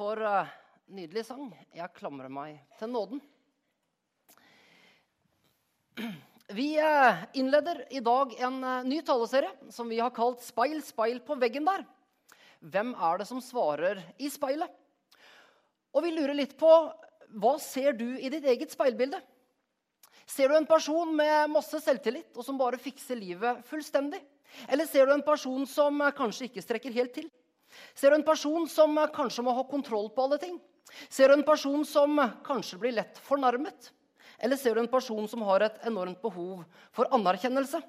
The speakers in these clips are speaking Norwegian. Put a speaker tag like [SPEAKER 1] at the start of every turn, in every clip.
[SPEAKER 1] for uh, nydelig sang. Jeg klamrer meg til nåden. Vi uh, innleder i dag en uh, ny taleserie som vi har kalt 'Speil, speil på veggen der'. Hvem er det som svarer i speilet? Og vi lurer litt på hva ser du i ditt eget speilbilde? Ser du en person med masse selvtillit og som bare fikser livet fullstendig? Eller ser du en person som kanskje ikke strekker helt til? Ser du en person som kanskje må ha kontroll på alle ting? Ser du en person som kanskje blir lett fornærmet? Eller ser du en person som har et enormt behov for anerkjennelse?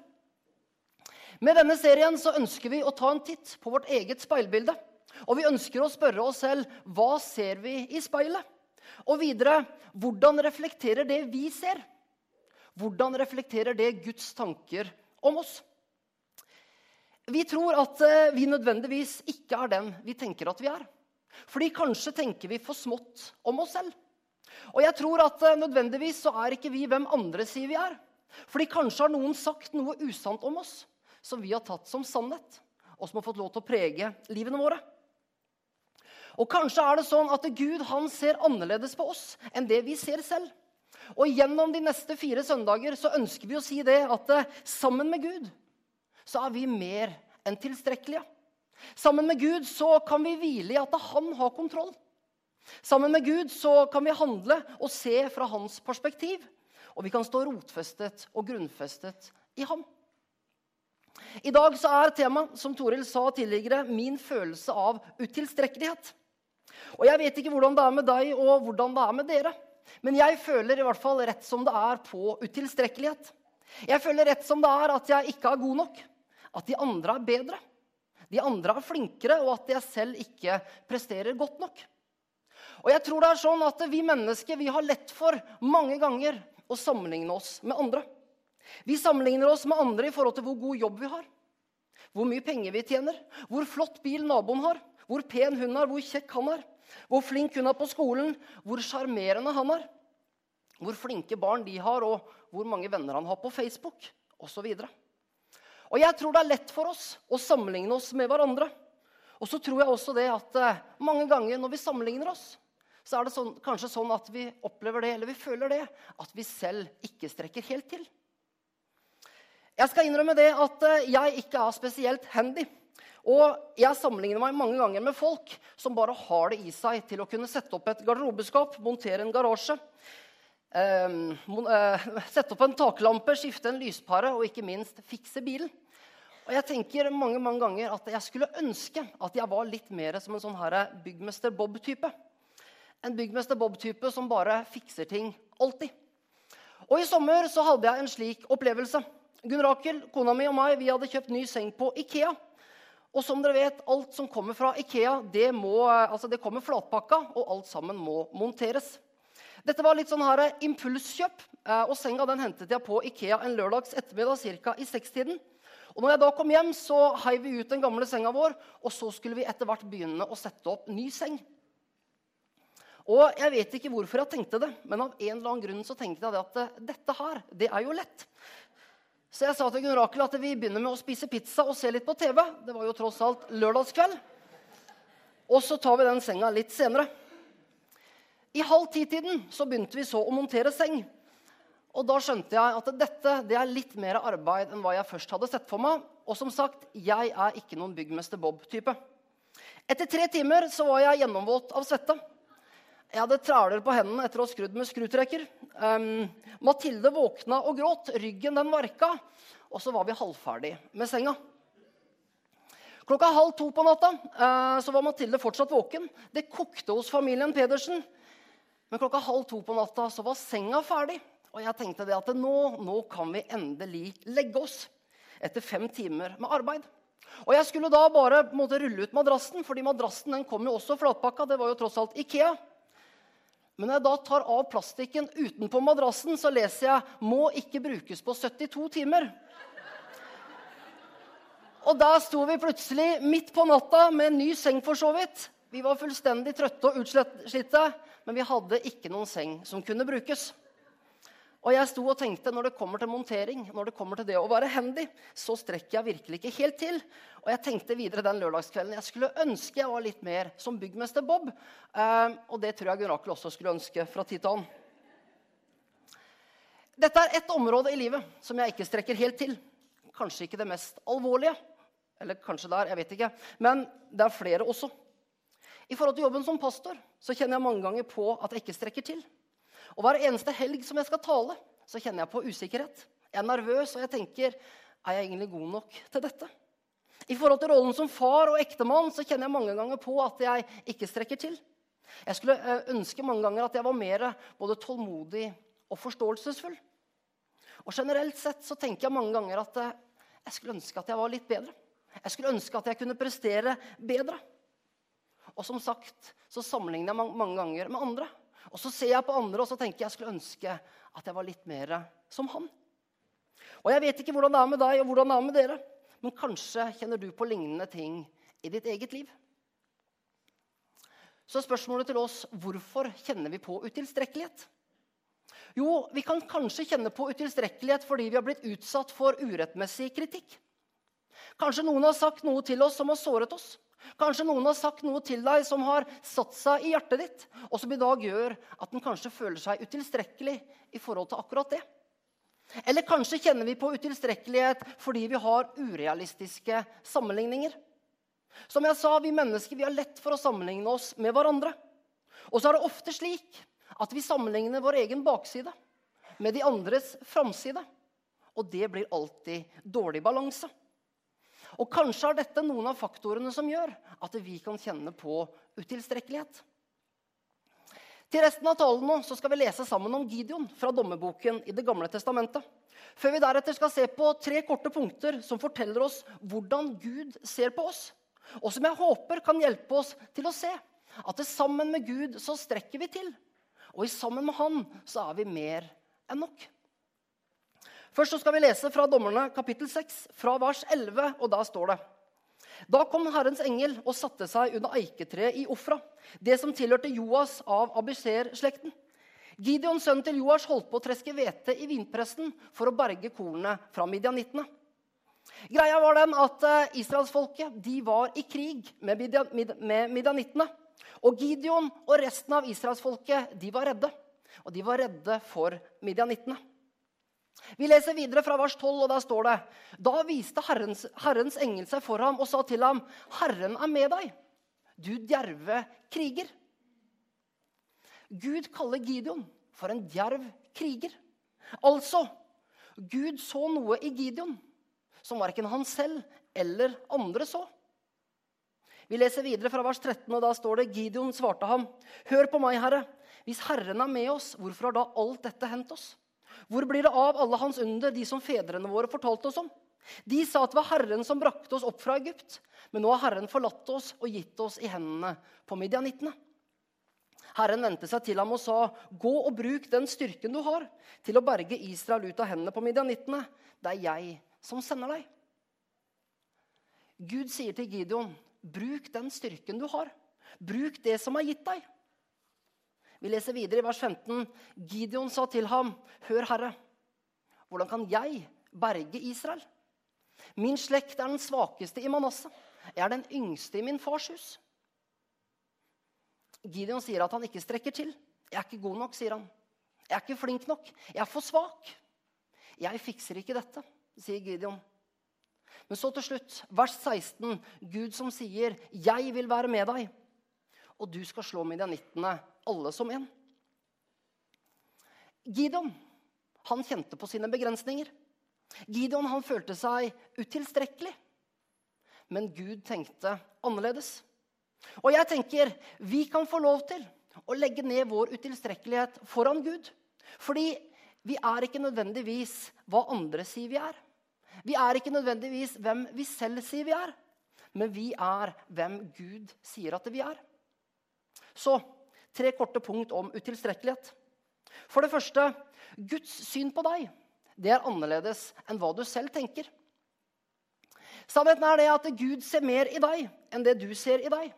[SPEAKER 1] Med denne serien så ønsker vi å ta en titt på vårt eget speilbilde. Og vi ønsker å spørre oss selv hva ser vi i speilet? Og videre hvordan reflekterer det vi ser? Hvordan reflekterer det Guds tanker om oss? Vi tror at eh, vi nødvendigvis ikke er den vi tenker at vi er. Fordi kanskje tenker vi for smått om oss selv. Og jeg tror at eh, nødvendigvis så er ikke vi hvem andre sier vi er. Fordi kanskje har noen sagt noe usant om oss som vi har tatt som sannhet, og som har fått lov til å prege livene våre. Og kanskje er det sånn at Gud han ser annerledes på oss enn det vi ser selv. Og gjennom de neste fire søndager så ønsker vi å si det at eh, sammen med Gud så er vi mer enn tilstrekkelige. Sammen med Gud så kan vi hvile i at han har kontroll. Sammen med Gud så kan vi handle og se fra hans perspektiv. Og vi kan stå rotfestet og grunnfestet i ham. I dag så er temaet, som Toril sa tidligere, min følelse av utilstrekkelighet. Og Jeg vet ikke hvordan det er med deg og hvordan det er med dere. Men jeg føler i hvert fall rett som det er på utilstrekkelighet. Jeg føler rett som det er at jeg ikke er god nok at de andre er bedre, de andre er flinkere, og at jeg selv ikke presterer godt nok. Og jeg tror det er sånn at Vi mennesker vi har lett for mange ganger å sammenligne oss med andre. Vi sammenligner oss med andre i forhold til hvor god jobb vi har, hvor mye penger vi tjener, hvor flott bil naboen har, hvor pen hun er, hvor kjekk han er, hvor flink hun er på skolen, hvor sjarmerende han er, hvor flinke barn de har, og hvor mange venner han har på Facebook osv. Og jeg tror det er lett for oss å sammenligne oss med hverandre. Og så tror jeg også det at eh, mange ganger når vi sammenligner oss, så er det sånn, kanskje sånn at vi opplever det, eller vi føler det, at vi selv ikke strekker helt til. Jeg skal innrømme det at eh, jeg ikke er spesielt handy. Og jeg sammenligner meg mange ganger med folk som bare har det i seg til å kunne sette opp et garderobeskap, montere en garasje, eh, eh, sette opp en taklampe, skifte en lyspære og ikke minst fikse bilen. Og jeg tenker mange mange ganger at jeg skulle ønske at jeg var litt mer som en sånn her byggmester Bob-type. En byggmester Bob-type som bare fikser ting alltid. Og I sommer så hadde jeg en slik opplevelse. Gunn Rakel, kona mi og meg vi hadde kjøpt ny seng på Ikea. Og som dere vet, alt som kommer fra Ikea, det, må, altså det kommer flatpakka, og alt sammen må monteres. Dette var litt sånn her impulskjøp, eh, og senga den hentet jeg på Ikea en lørdags ettermiddag ca. i sekstiden. Og når jeg da kom hjem, så heiv vi ut den gamle senga vår, og så skulle vi etter hvert begynne å sette opp ny seng. Og jeg vet ikke hvorfor jeg tenkte det, men av en eller annen grunn så tenkte jeg at eh, dette her, det er jo lett. Så jeg sa til Gunn Rakel at vi begynner med å spise pizza og se litt på TV. Det var jo tross alt lørdagskveld. Og så tar vi den senga litt senere. I halv ti-tiden så begynte vi så å montere seng. Og da skjønte jeg at dette det er litt mer arbeid enn hva jeg først hadde sett for meg. Og som sagt, jeg er ikke noen byggmester Bob-type. Etter tre timer så var jeg gjennomvåt av svette. Jeg hadde træler på hendene etter å ha skrudd med skrutrekker. Um, Mathilde våkna og gråt. Ryggen den varka. Og så var vi halvferdig med senga. Klokka halv to på natta uh, så var Mathilde fortsatt våken. Det kokte hos familien Pedersen. Men klokka halv to på natta så var senga ferdig. Og jeg tenkte det at nå, nå kan vi endelig legge oss etter fem timer med arbeid. Og jeg skulle da bare måte, rulle ut madrassen, fordi madrassen den kom jo også flatpakka. Det var jo tross alt Ikea. Men når jeg da tar av plastikken utenpå madrassen, så leser jeg 'må ikke brukes på 72 timer'. Og der sto vi plutselig midt på natta med en ny seng, for så vidt. Vi var fullstendig trøtte og utslitte, men vi hadde ikke noen seng som kunne brukes. Og jeg sto og tenkte når det kommer til montering, når det kommer til det å være handy, så strekker jeg virkelig ikke helt til. Og jeg tenkte videre den lørdagskvelden jeg skulle ønske jeg var litt mer som byggmester Bob. Eh, og det tror jeg Gunn Rakel også skulle ønske fra tid til annen. Dette er ett område i livet som jeg ikke strekker helt til. Kanskje ikke det mest alvorlige. Eller kanskje der, jeg vet ikke. Men det er flere også. I forhold til jobben som pastor så kjenner jeg mange ganger på at jeg ikke strekker til. Og Hver eneste helg som jeg skal tale, så kjenner jeg på usikkerhet. Jeg er nervøs, og jeg tenker er jeg egentlig god nok til dette? I forhold til rollen som far og ektemann så kjenner jeg mange ganger på at jeg ikke strekker til. Jeg skulle eh, ønske mange ganger at jeg var mer både tålmodig og forståelsesfull. Og generelt sett så tenker jeg mange ganger at eh, jeg skulle ønske at jeg var litt bedre. Jeg skulle ønske at jeg kunne prestere bedre. Og som sagt så sammenligner jeg mange ganger med andre. Og så ser jeg på andre og så tenker jeg skulle ønske at jeg var litt mer som han. Og jeg vet ikke hvordan det er med deg og hvordan det er med dere, men kanskje kjenner du på lignende ting i ditt eget liv. Så er spørsmålet til oss hvorfor kjenner vi på utilstrekkelighet? Jo, vi kan kanskje kjenne på utilstrekkelighet fordi vi har blitt utsatt for urettmessig kritikk. Kanskje noen har sagt noe til oss som har såret oss. Kanskje noen har sagt noe til deg som har satt seg i hjertet ditt, og som i dag gjør at den kanskje føler seg utilstrekkelig i forhold til akkurat det. Eller kanskje kjenner vi på utilstrekkelighet fordi vi har urealistiske sammenligninger. Som jeg sa, Vi mennesker vi har lett for å sammenligne oss med hverandre. Og så er det ofte slik at vi sammenligner vår egen bakside med de andres framside. Og det blir alltid dårlig balanse. Og kanskje er dette noen av faktorene som gjør at vi kan kjenne på utilstrekkelighet. Til resten av talen nå så skal vi lese sammen om Gideon fra dommerboken i Det gamle testamentet. Før vi deretter skal se på tre korte punkter som forteller oss hvordan Gud ser på oss. Og som jeg håper kan hjelpe oss til å se at det sammen med Gud så strekker vi til. Og i sammen med Han så er vi mer enn nok. Først skal vi lese fra Dommerne kapittel 6, fra vers 11, og da står det Da kom Herrens engel og satte seg under eiketreet i Ofra, det som tilhørte Joas av Abiser-slekten. Gideons sønn til Joas holdt på å treske hvete i vinpressen for å berge kornet fra midjanittene. Greia var den at israelsfolket de var i krig med midjanittene. Og Gideon og resten av israelsfolket var redde. Og de var redde for midjanittene. Vi leser videre fra vers 12, og der står det Da viste Herrens, Herrens engel seg for ham og sa til ham, 'Herren er med deg, du djerve kriger.' Gud kaller Gideon for en djerv kriger. Altså, Gud så noe i Gideon som verken han selv eller andre så. Vi leser videre fra vers 13, og da står det Gideon svarte ham, 'Hør på meg, Herre. Hvis Herren er med oss, hvorfor har da alt dette hendt oss?' Hvor blir det av alle hans under, de som fedrene våre fortalte oss om? De sa at det var Herren som brakte oss opp fra Egypt. Men nå har Herren forlatt oss og gitt oss i hendene på midjanittene. Herren vendte seg til ham og sa, 'Gå og bruk den styrken du har, til å berge Israel ut av hendene på midjanittene.' Det er jeg som sender deg. Gud sier til Gideon, 'Bruk den styrken du har. Bruk det som er gitt deg.' Vi leser videre i vers 15. Gideon sa til ham, 'Hør, Herre, hvordan kan jeg berge Israel?' Min slekt er den svakeste i Manasseh. Jeg er den yngste i min fars hus. Gideon sier at han ikke strekker til. 'Jeg er ikke god nok', sier han. 'Jeg er ikke flink nok. Jeg er for svak.' 'Jeg fikser ikke dette', sier Gideon. Men så til slutt, vers 16, Gud som sier, 'Jeg vil være med deg', og du skal slå midjanittene alle som en. Gideon han kjente på sine begrensninger. Gideon han følte seg utilstrekkelig. Men Gud tenkte annerledes. Og jeg tenker vi kan få lov til å legge ned vår utilstrekkelighet foran Gud. Fordi vi er ikke nødvendigvis hva andre sier vi er. Vi er ikke nødvendigvis hvem vi selv sier vi er. Men vi er hvem Gud sier at vi er. Så tre korte punkt om utilstrekkelighet. For det første Guds syn på deg det er annerledes enn hva du selv tenker. Sannheten er det at Gud ser mer i deg enn det du ser i deg.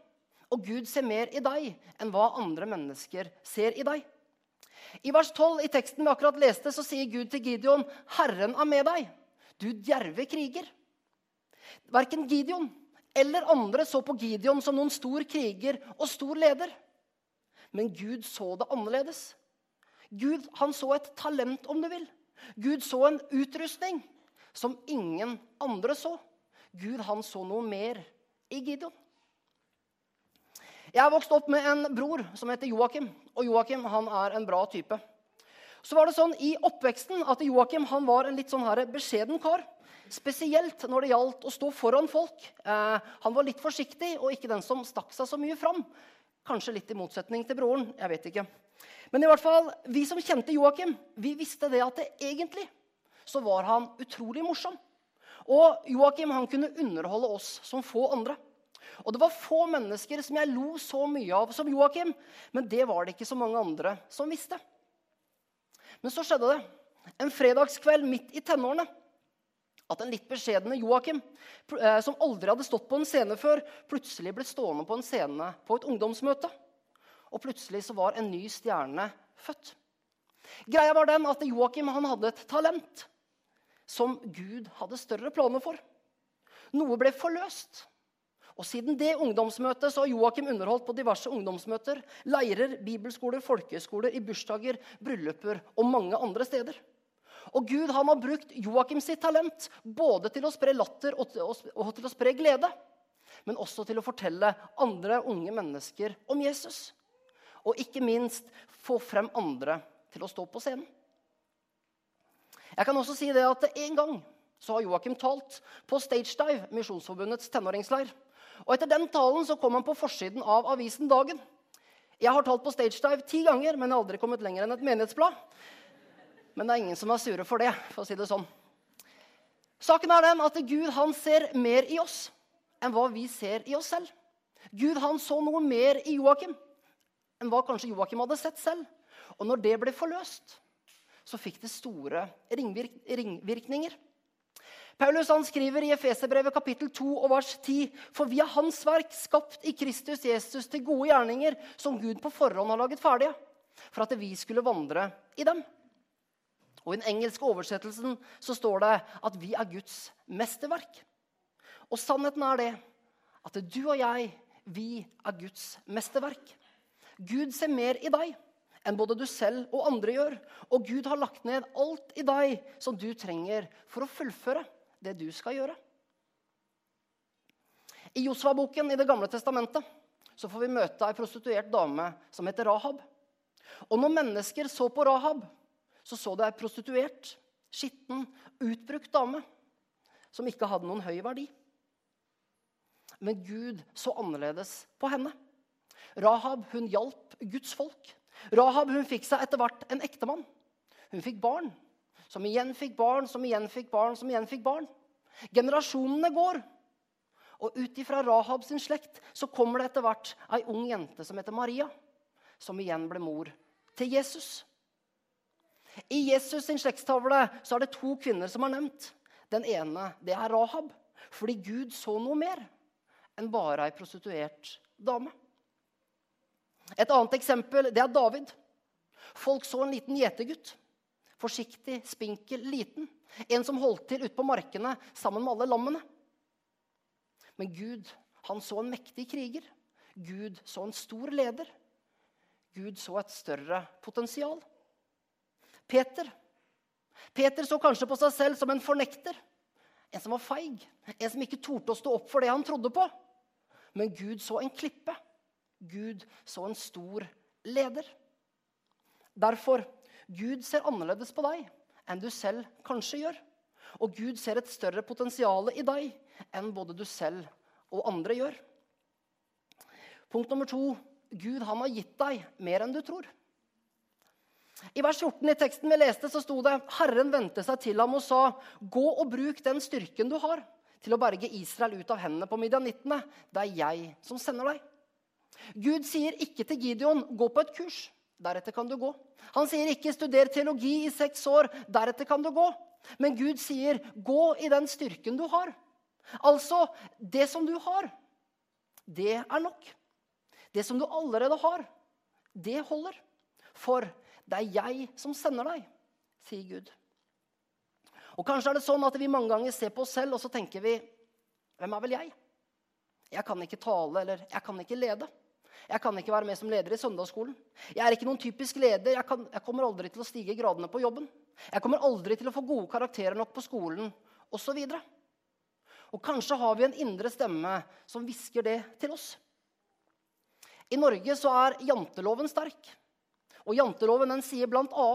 [SPEAKER 1] Og Gud ser mer i deg enn hva andre mennesker ser i deg. I vers 12 i teksten vi akkurat leste, så sier Gud til Gideon, 'Herren er med deg, du djerve kriger'. Verken Gideon eller andre så på Gideon som noen stor kriger og stor leder. Men Gud så det annerledes. Gud han så et talent, om du vil. Gud så en utrustning som ingen andre så. Gud han så noe mer i Gideon. Jeg har vokst opp med en bror som heter Joakim. Og Joakim han er en bra type. Så var det sånn i oppveksten at Joakim han var en litt sånn her beskjeden kar. Spesielt når det gjaldt å stå foran folk. Eh, han var litt forsiktig og ikke den som stakk seg så mye fram. Kanskje litt i motsetning til broren. jeg vet ikke. Men i hvert fall, vi som kjente Joakim, vi visste det at det egentlig så var han utrolig morsom. Og Joakim han kunne underholde oss som få andre. Og det var få mennesker som jeg lo så mye av som Joakim. Men det var det ikke så mange andre som visste. Men så skjedde det. En fredagskveld midt i tenårene at en litt beskjedne Joakim, eh, som aldri hadde stått på en scene før, plutselig ble stående på en scene på et ungdomsmøte. Og plutselig så var en ny stjerne født. Greia var den at Joakim hadde et talent som Gud hadde større planer for. Noe ble forløst. Og Siden det ungdomsmøtet så har Joakim underholdt på diverse ungdomsmøter, leirer, bibelskoler, folkehøyskoler, i bursdager, brylluper og mange andre steder. Og Gud han har brukt Joakim sitt talent både til å spre latter og til å spre glede, men også til å fortelle andre unge mennesker om Jesus. Og ikke minst få frem andre til å stå på scenen. Jeg kan også si det at En gang så har Joakim talt på Stagedive, Misjonsforbundets tenåringsleir. Og Etter den talen så kom han på forsiden av avisen Dagen. Jeg har talt på Stagedive ti ganger, men jeg har aldri kommet lenger enn et menighetsblad. Men det er ingen som er sure for det, for å si det sånn. Saken er den at Gud han ser mer i oss enn hva vi ser i oss selv. Gud han så noe mer i Joakim enn hva kanskje Joakim hadde sett selv. Og når det ble forløst, så fikk det store ringvirkninger. Paulus han skriver i Efeserbrevet kapittel 2 og vers 10.: For vi er Hans verk, skapt i Kristus Jesus til gode gjerninger, som Gud på forhånd har laget ferdige, for at vi skulle vandre i dem. Og I den engelske oversettelsen så står det at vi er Guds mesterverk. Og sannheten er det at du og jeg, vi er Guds mesterverk. Gud ser mer i deg enn både du selv og andre gjør. Og Gud har lagt ned alt i deg som du trenger for å fullføre det du skal gjøre. I Josva-boken i Det gamle testamentet så får vi møte ei prostituert dame som heter Rahab. Og når mennesker så på Rahab, så så du ei prostituert, skitten, utbrukt dame som ikke hadde noen høy verdi. Men Gud så annerledes på henne. Rahab hun hjalp Guds folk. Rahab hun fikk seg etter hvert en ektemann. Hun fikk barn som igjen fikk barn, som igjen fikk barn, som igjen fikk barn. Generasjonene går. Og ut ifra Rahab sin slekt så kommer det etter hvert ei ung jente som heter Maria, som igjen ble mor til Jesus. I Jesus sin slektstavle så er det to kvinner som er nevnt. Den ene det er Rahab, fordi Gud så noe mer enn bare ei prostituert dame. Et annet eksempel det er David. Folk så en liten gjetergutt Forsiktig, spinkel, liten. En som holdt til ute på markene sammen med alle lammene. Men Gud, han så en mektig kriger. Gud så en stor leder. Gud så et større potensial. Peter. Peter så kanskje på seg selv som en fornekter. En som var feig. En som ikke torde å stå opp for det han trodde på. Men Gud så en klippe. Gud så en stor leder. Derfor Gud ser annerledes på deg enn du selv kanskje gjør. Og Gud ser et større potensial i deg enn både du selv og andre gjør. Punkt nummer to Gud har gitt deg mer enn du tror. I vers 14 i teksten vi leste, så sto det Herren vendte seg til ham og sa, Gå og bruk den styrken du har, til å berge Israel ut av hendene på midjanittene. Det er jeg som sender deg. Gud sier ikke til Gideon, gå på et kurs. Deretter kan du gå. Han sier ikke 'studer teologi i seks år'. Deretter kan du gå. Men Gud sier 'gå i den styrken du har'. Altså, det som du har, det er nok. Det som du allerede har, det holder. For det er jeg som sender deg, sier Gud. Og Kanskje er det sånn at vi mange ganger ser på oss selv og så tenker vi, hvem er vel jeg? Jeg kan ikke tale, eller jeg kan ikke lede. Jeg kan ikke være med som leder i søndagsskolen. Jeg er ikke noen typisk leder. Jeg, kan, jeg kommer aldri til å stige gradene på jobben. Jeg kommer aldri til å få gode karakterer nok på skolen, osv. Og, og kanskje har vi en indre stemme som hvisker det til oss. I Norge så er janteloven sterk. Og Janteloven den sier bl.a.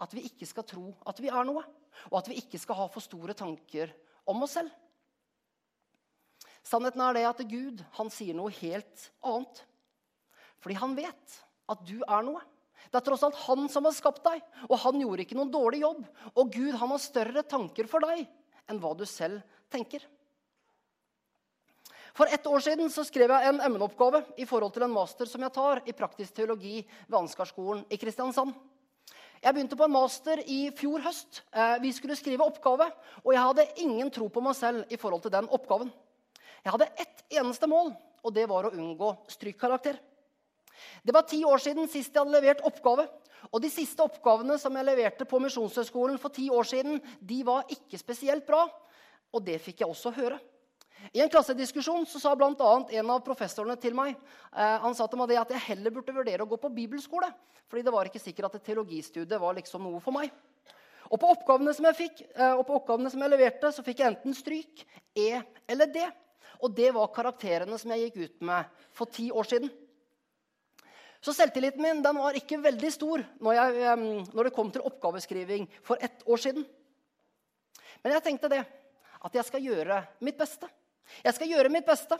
[SPEAKER 1] at vi ikke skal tro at vi er noe, og at vi ikke skal ha for store tanker om oss selv. Sannheten er det at Gud han sier noe helt annet. Fordi han vet at du er noe. Det er tross alt han som har skapt deg, og han gjorde ikke noen dårlig jobb. Og Gud han har større tanker for deg enn hva du selv tenker. For ett år siden så skrev jeg en emneoppgave i forhold til en master som jeg tar i praktisk teologi ved Ansgarskolen i Kristiansand. Jeg begynte på en master i fjor høst. Eh, vi skulle skrive oppgave, og jeg hadde ingen tro på meg selv i forhold til den oppgaven. Jeg hadde ett eneste mål, og det var å unngå strykkarakter. Det var ti år siden sist jeg hadde levert oppgave. Og de siste oppgavene som jeg leverte på Misjonshøgskolen for ti år siden, de var ikke spesielt bra. Og det fikk jeg også høre. I en klassediskusjon så sa annet en av professorene til meg eh, han sa til meg at jeg heller burde vurdere å gå på bibelskole. fordi det var ikke sikkert at et teologistudiet var liksom noe for meg. Og på oppgavene som jeg fikk, eh, og på oppgavene som jeg leverte, så fikk jeg enten stryk, E eller D. Og det var karakterene som jeg gikk ut med for ti år siden. Så selvtilliten min den var ikke veldig stor når, jeg, når, det kom til oppgaveskriving for ett år siden. Men jeg tenkte det, at jeg skal gjøre mitt beste. Jeg skal gjøre mitt beste.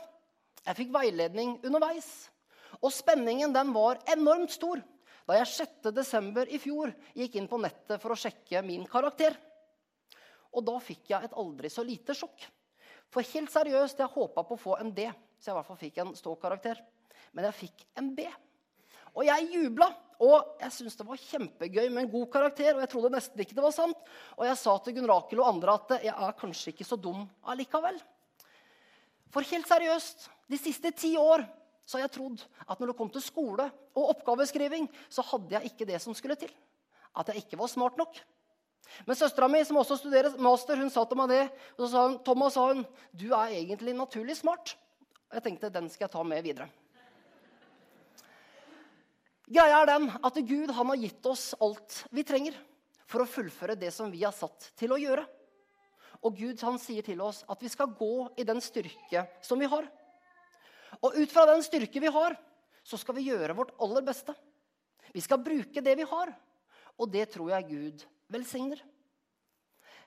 [SPEAKER 1] Jeg fikk veiledning underveis. Og spenningen den var enormt stor da jeg 6.12. i fjor gikk inn på nettet for å sjekke min karakter. Og da fikk jeg et aldri så lite sjokk. For helt seriøst, jeg håpa på å få en D, så jeg i hvert fall fikk en ståkarakter. Men jeg fikk en B. Og jeg jubla. Og jeg syntes det var kjempegøy med en god karakter. Og jeg trodde nesten ikke det var sant. Og jeg sa til Gunn Rakel og andre at jeg er kanskje ikke så dum allikevel. For helt seriøst, de siste ti år så har jeg trodd at når det kom til skole og oppgaveskriving, så hadde jeg ikke det som skulle til. At jeg ikke var smart nok. Men søstera mi, som også studerer master, hun sa til meg det. Og så sa hun, Thomas sa hun, du er egentlig naturlig smart. Og jeg tenkte den skal jeg ta med videre. Greia er den at Gud han har gitt oss alt vi trenger for å fullføre det som vi er satt til å gjøre. Og Gud han sier til oss at vi skal gå i den styrke som vi har. Og ut fra den styrke vi har, så skal vi gjøre vårt aller beste. Vi skal bruke det vi har, og det tror jeg Gud velsigner.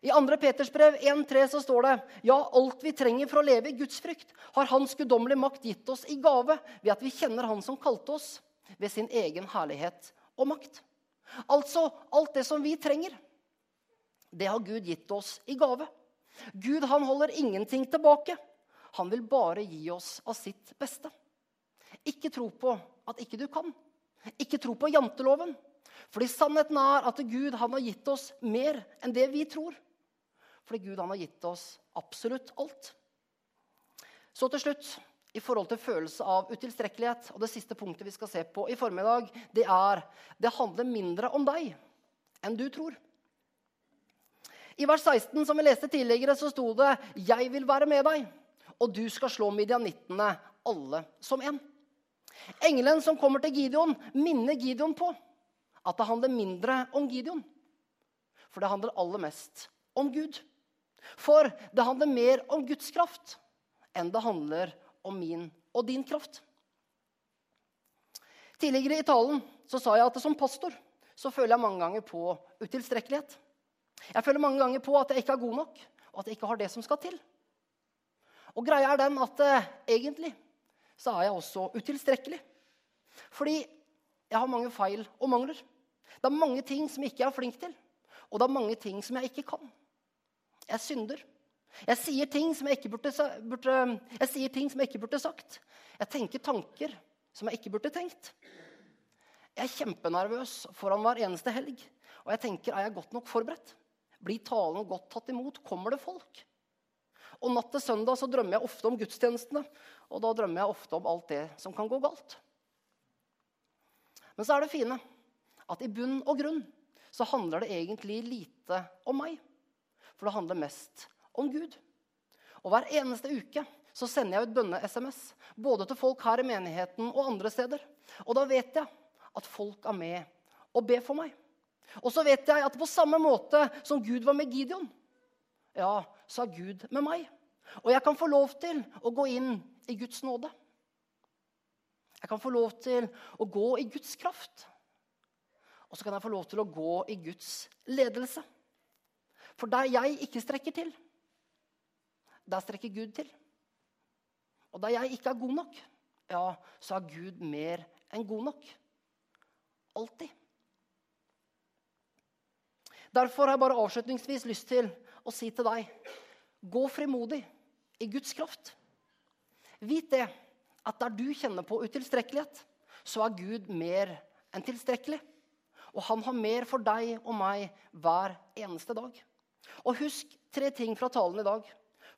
[SPEAKER 1] I 2. Peters brev 1,3 så står det ja, alt vi trenger for å leve i Guds frykt, har Hans guddommelige makt gitt oss i gave ved at vi kjenner Han som kalte oss ved sin egen herlighet og makt. Altså alt det som vi trenger, det har Gud gitt oss i gave. Gud han holder ingenting tilbake. Han vil bare gi oss av sitt beste. Ikke tro på at ikke du kan. Ikke tro på janteloven. Fordi sannheten er at Gud han har gitt oss mer enn det vi tror. Fordi Gud han har gitt oss absolutt alt. Så til slutt i forhold til følelse av utilstrekkelighet. Og det siste punktet vi skal se på i formiddag, det er det handler mindre om deg enn du tror. I vers 16 som vi leste tidligere, så sto det 'Jeg vil være med deg', og du skal slå midianittene alle som en. Engelen som kommer til Gideon, minner Gideon på at det handler mindre om Gideon. For det handler aller mest om Gud. For det handler mer om Guds kraft enn det handler om min og din kraft. Tidligere i talen så sa jeg at som pastor så føler jeg mange ganger på utilstrekkelighet. Jeg føler mange ganger på at jeg ikke er god nok, og at jeg ikke har det som skal til. Og greia er den at eh, egentlig så er jeg også utilstrekkelig. Fordi jeg har mange feil og mangler. Det er mange ting som jeg ikke er flink til, og det er mange ting som jeg ikke kan. Jeg synder. Jeg sier ting som jeg ikke burde, burde, jeg som jeg ikke burde sagt. Jeg tenker tanker som jeg ikke burde tenkt. Jeg er kjempenervøs foran hver eneste helg. Og jeg tenker, er jeg godt nok forberedt? Blir talen godt tatt imot? Kommer det folk? Og natt til søndag så drømmer jeg ofte om gudstjenestene. Og da drømmer jeg ofte om alt det som kan gå galt. Men så er det fine at i bunn og grunn så handler det egentlig lite om meg. For det handler mest om Gud. Og hver eneste uke så sender jeg ut bønne-SMS. Både til folk her i menigheten og andre steder. Og da vet jeg at folk er med og ber for meg. Og så vet jeg at på samme måte som Gud var med Gideon, ja, så er Gud med meg. Og jeg kan få lov til å gå inn i Guds nåde. Jeg kan få lov til å gå i Guds kraft. Og så kan jeg få lov til å gå i Guds ledelse. For der jeg ikke strekker til, der strekker Gud til. Og der jeg ikke er god nok, ja, så er Gud mer enn god nok. Alltid. Derfor har jeg bare avslutningsvis lyst til å si til deg gå frimodig i Guds kraft. Vit det at der du kjenner på utilstrekkelighet, så er Gud mer enn tilstrekkelig. Og han har mer for deg og meg hver eneste dag. Og husk tre ting fra talen i dag.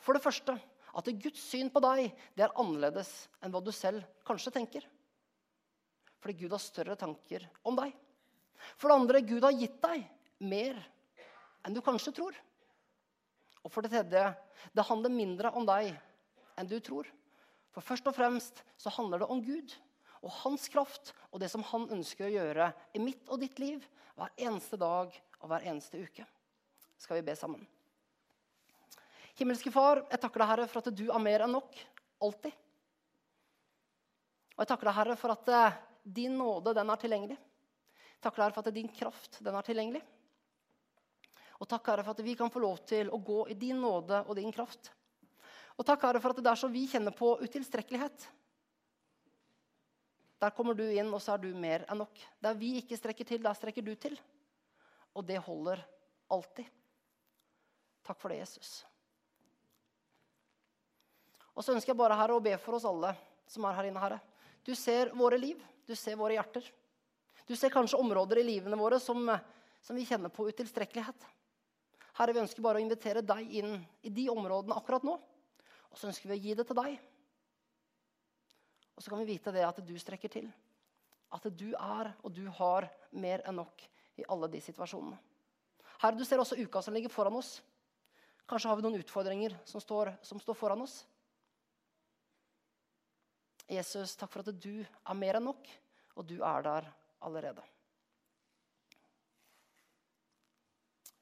[SPEAKER 1] For det første at Guds syn på deg det er annerledes enn hva du selv kanskje tenker. Fordi Gud har større tanker om deg. For det andre Gud har gitt deg mer enn du kanskje tror. Og for det tredje det handler mindre om deg enn du tror. For først og fremst så handler det om Gud og hans kraft og det som han ønsker å gjøre i mitt og ditt liv hver eneste dag og hver eneste uke. Skal vi be sammen? Himmelske Far, jeg takker deg, Herre, for at du er mer enn nok. Alltid. Og jeg takker deg, Herre, for at eh, din nåde, den er tilgjengelig. Jeg takker deg, Herre, for at din kraft, den er tilgjengelig. Og takk, Herre, for at vi kan få lov til å gå i din nåde og din kraft. Og takk, Herre, for at det er så vi kjenner på utilstrekkelighet, der kommer du inn, og så er du mer enn nok. Der vi ikke strekker til, der strekker du til. Og det holder alltid. Takk for det, Jesus. Og så ønsker jeg bare Herre, å be for oss alle som er her inne. Herre. Du ser våre liv, du ser våre hjerter. Du ser kanskje områder i livene våre som, som vi kjenner på utilstrekkelighet. Herre, vi ønsker bare å invitere deg inn i de områdene akkurat nå. Og så ønsker vi å gi det til deg. Og så kan vi vite det at du strekker til. At du er og du har mer enn nok i alle de situasjonene. Herre, du ser også uka som ligger foran oss. Kanskje har vi noen utfordringer som står, som står foran oss. Jesus, takk for at du er mer enn nok, og du er der allerede.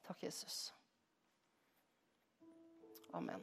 [SPEAKER 1] Takk, Jesus. Amen.